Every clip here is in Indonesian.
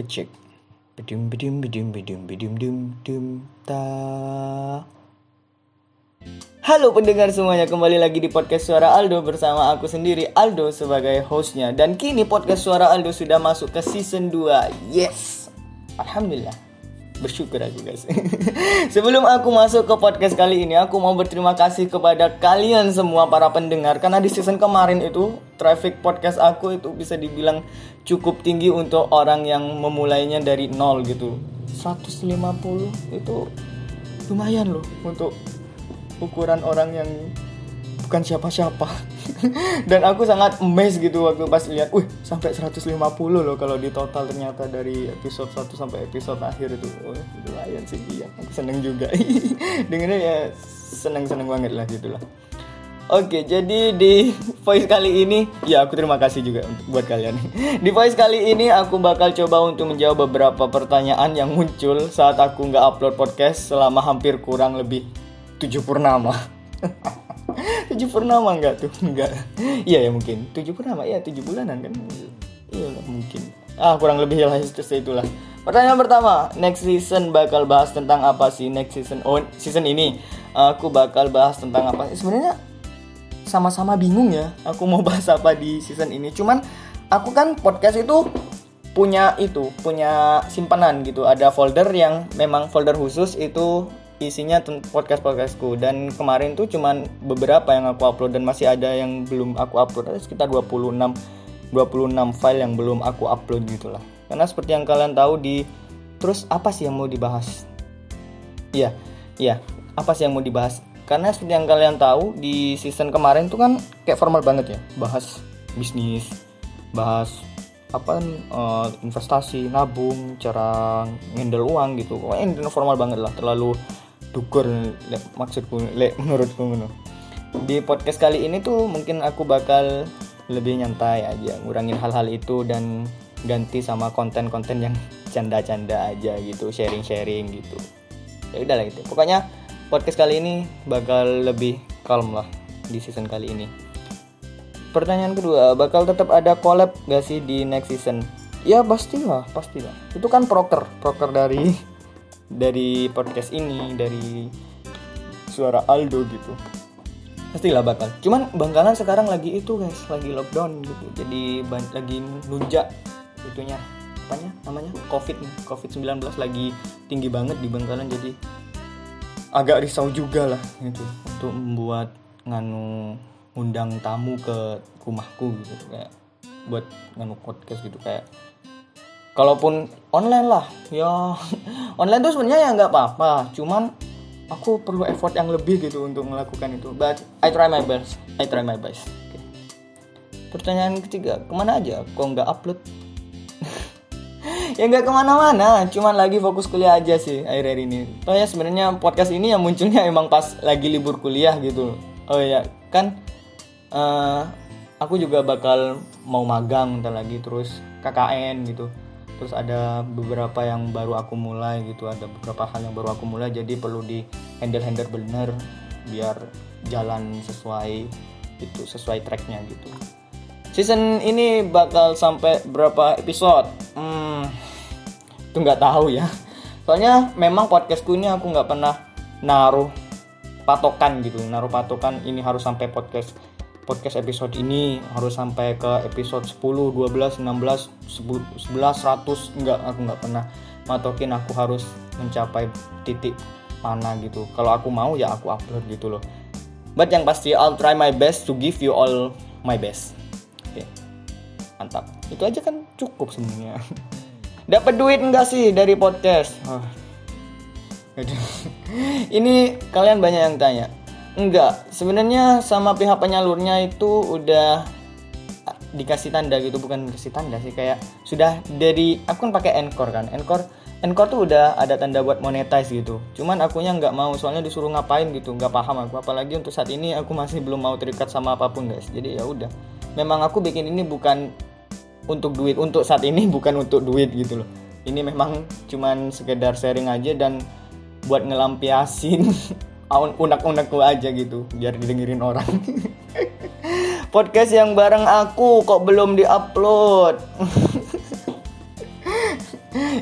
Cek cek. Bedum bedum bedum bedum bedum dum dum ta. Halo pendengar semuanya, kembali lagi di podcast Suara Aldo bersama aku sendiri Aldo sebagai hostnya Dan kini podcast Suara Aldo sudah masuk ke season 2 Yes Alhamdulillah Bersyukur aku guys. Sebelum aku masuk ke podcast kali ini Aku mau berterima kasih kepada kalian semua para pendengar. Karena di season kemarin itu Traffic podcast aku itu bisa dibilang cukup tinggi untuk orang yang memulainya dari nol gitu. 150 itu lumayan loh untuk ukuran orang yang bukan siapa-siapa dan aku sangat amazed gitu waktu pas lihat wih sampai 150 loh kalau di total ternyata dari episode 1 sampai episode akhir itu. Oh, lumayan sih iya. Aku seneng juga. Dengarnya ya seneng-seneng banget lah gitu lah. Oke, jadi di voice kali ini, ya aku terima kasih juga buat kalian. Di voice kali ini aku bakal coba untuk menjawab beberapa pertanyaan yang muncul saat aku nggak upload podcast selama hampir kurang lebih tujuh purnama tujuh purnama enggak tuh? Enggak iya ya mungkin. Tujuh purnama ya tujuh bulanan kan? Iya mungkin. Ah kurang lebih lah itulah. Pertanyaan pertama next season bakal bahas tentang apa sih? Next season oh season ini aku bakal bahas tentang apa sebenarnya sama-sama bingung ya aku mau bahas apa di season ini. Cuman aku kan podcast itu punya itu punya simpanan gitu. Ada folder yang memang folder khusus itu isinya podcast podcastku dan kemarin tuh cuman beberapa yang aku upload dan masih ada yang belum aku upload. Ada sekitar 26 26 file yang belum aku upload gitulah karena seperti yang kalian tahu di terus apa sih yang mau dibahas? Iya iya. Apa sih yang mau dibahas? Karena seperti yang kalian tahu di season kemarin tuh kan kayak formal banget ya. Bahas bisnis bahas apa uh, investasi nabung cara ngendel uang gitu. Pokoknya formal banget lah. Terlalu dukur le, maksudku le, menurutku ngono. Di podcast kali ini tuh mungkin aku bakal lebih nyantai aja ngurangin hal-hal itu dan ganti sama konten-konten yang canda-canda aja gitu sharing-sharing gitu. Ya udahlah itu pokoknya podcast kali ini bakal lebih calm lah di season kali ini. Pertanyaan kedua bakal tetap ada collab gak sih di next season? Ya pastilah pastilah. Itu kan proker proker dari dari podcast ini dari suara Aldo gitu pastilah bakal. Cuman Bangkalan sekarang lagi itu guys lagi lockdown gitu. Jadi lagi nunjak itunya apanya namanya? Covid covid 19 lagi tinggi banget di Bangkalan jadi agak risau juga lah gitu untuk membuat nganu undang tamu ke rumahku gitu kayak buat nganu podcast gitu kayak kalaupun online lah ya. Online tuh sebenarnya ya nggak apa-apa. Cuman aku perlu effort yang lebih gitu untuk melakukan itu. But I try my best. I try my best. Okay. pertanyaan ketiga ke mana aja kok nggak upload? Ya nggak ke mana-mana cuman lagi fokus kuliah aja sih akhir-akhir ini. Oh ya sebenarnya podcast ini yang munculnya emang pas lagi libur kuliah gitu. Oh ya kan uh, aku juga bakal mau magang ntar lagi terus KKN gitu terus ada beberapa yang baru aku mulai gitu ada beberapa hal yang baru aku mulai jadi perlu di handle handle bener biar jalan sesuai itu sesuai tracknya gitu. Season ini bakal sampai berapa episode? Hmm, itu nggak tahu ya. Soalnya memang podcastku ini aku nggak pernah naruh patokan gitu naruh patokan ini harus sampai podcast podcast episode ini harus sampai ke episode 10, 12, 16, 11, 100 enggak aku nggak pernah matokin. Aku harus mencapai titik mana gitu. Kalau aku mau ya aku upload gitu loh. But yang pasti I'll try my best to give you all my best. Oke. Okay. mantap. Itu aja kan cukup sebenarnya. Dapat duit enggak sih dari podcast? Oh. ini kalian banyak yang tanya Enggak, sebenarnya sama pihak penyalurnya itu udah dikasih tanda gitu, bukan dikasih tanda sih kayak sudah dari aku kan pakai Anchor kan. Anchor Anchor tuh udah ada tanda buat monetize gitu. Cuman akunya nggak mau soalnya disuruh ngapain gitu, nggak paham aku. Apalagi untuk saat ini aku masih belum mau terikat sama apa pun guys. Jadi ya udah. Memang aku bikin ini bukan untuk duit, untuk saat ini bukan untuk duit gitu loh. Ini memang cuman sekedar sharing aja dan buat ngelampiasin unek-unekku aja gitu biar didengerin orang. Podcast yang bareng aku kok belum diupload.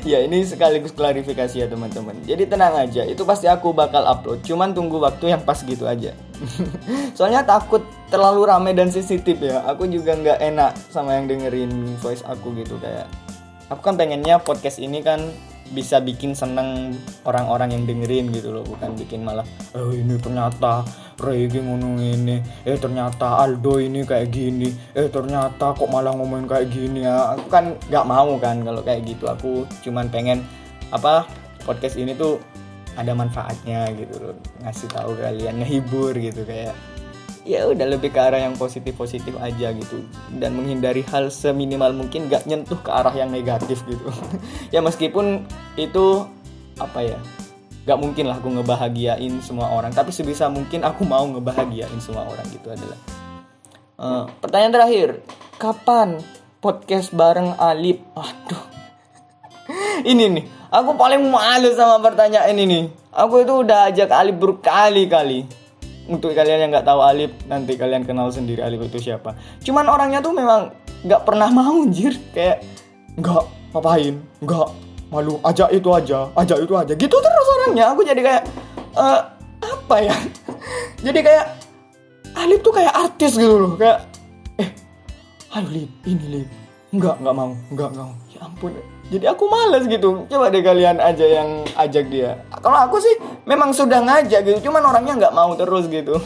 Ya ini sekaligus klarifikasi ya teman-teman. Jadi tenang aja itu pasti aku bakal upload. Cuman tunggu waktu yang pas gitu aja. Soalnya takut terlalu rame dan sensitif ya. Aku juga nggak enak sama yang dengerin voice aku gitu kayak. Aku kan pengennya podcast ini kan bisa bikin seneng orang-orang yang dengerin gitu loh bukan bikin malah oh ini ternyata Regi ngomong ini eh ternyata Aldo ini kayak gini eh ternyata kok malah ngomongin kayak gini. Ya aku kan nggak mau kan kalau kayak gitu. Aku cuman pengen apa podcast ini tuh ada manfaatnya gitu loh. Ngasih tahu kalian ngehibur gitu kayak ya udah lebih ke arah yang positif positif aja gitu. Dan menghindari hal seminimal mungkin gak nyentuh ke arah yang negatif gitu. Ya meskipun itu apa ya gak mungkin lah aku ngebahagiain semua orang. Tapi sebisa mungkin aku mau ngebahagiain semua orang gitu adalah. Uh, pertanyaan terakhir kapan podcast bareng Alip? Aduh. Ini nih aku paling malu sama pertanyaan ini aku itu udah ajak Alip berkali-kali untuk kalian yang nggak tahu Alif nanti kalian kenal sendiri Alif itu siapa. Cuman orangnya tuh memang nggak pernah mau anjir. Kayak nggak ngapain? Nggak malu. Aja itu aja aja itu aja. Gitu terus orangnya. Aku jadi kayak uh, apa ya? Jadi kayak Alif tuh kayak artis gitu loh. Kayak eh Lip. Ini Lip. Nggak nggak mau. Nggak nggak mau. Ya ampun jadi aku males gitu. Coba deh kalian aja yang ajak dia. Kalau aku sih memang sudah ngajak gitu. Cuman orangnya nggak mau terus gitu.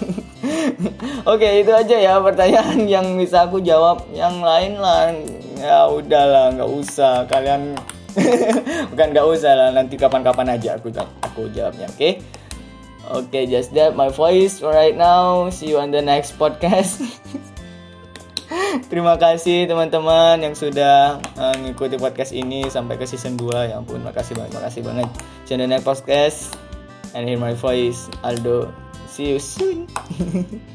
Oke itu aja ya pertanyaan yang bisa aku jawab. Yang lain lah ya udahlah nggak usah. Kalian bukan nggak usah lah nanti kapan-kapan aja aku aku jawabnya oke? Okay? oke okay, just that my voice right now. See you on the next podcast Terima kasih teman-teman yang sudah uh, ngikuti podcast ini sampai ke season 2. Ya ampun, makasih banget, makasih banget. Channel podcast and hear my voice, Aldo. See you soon.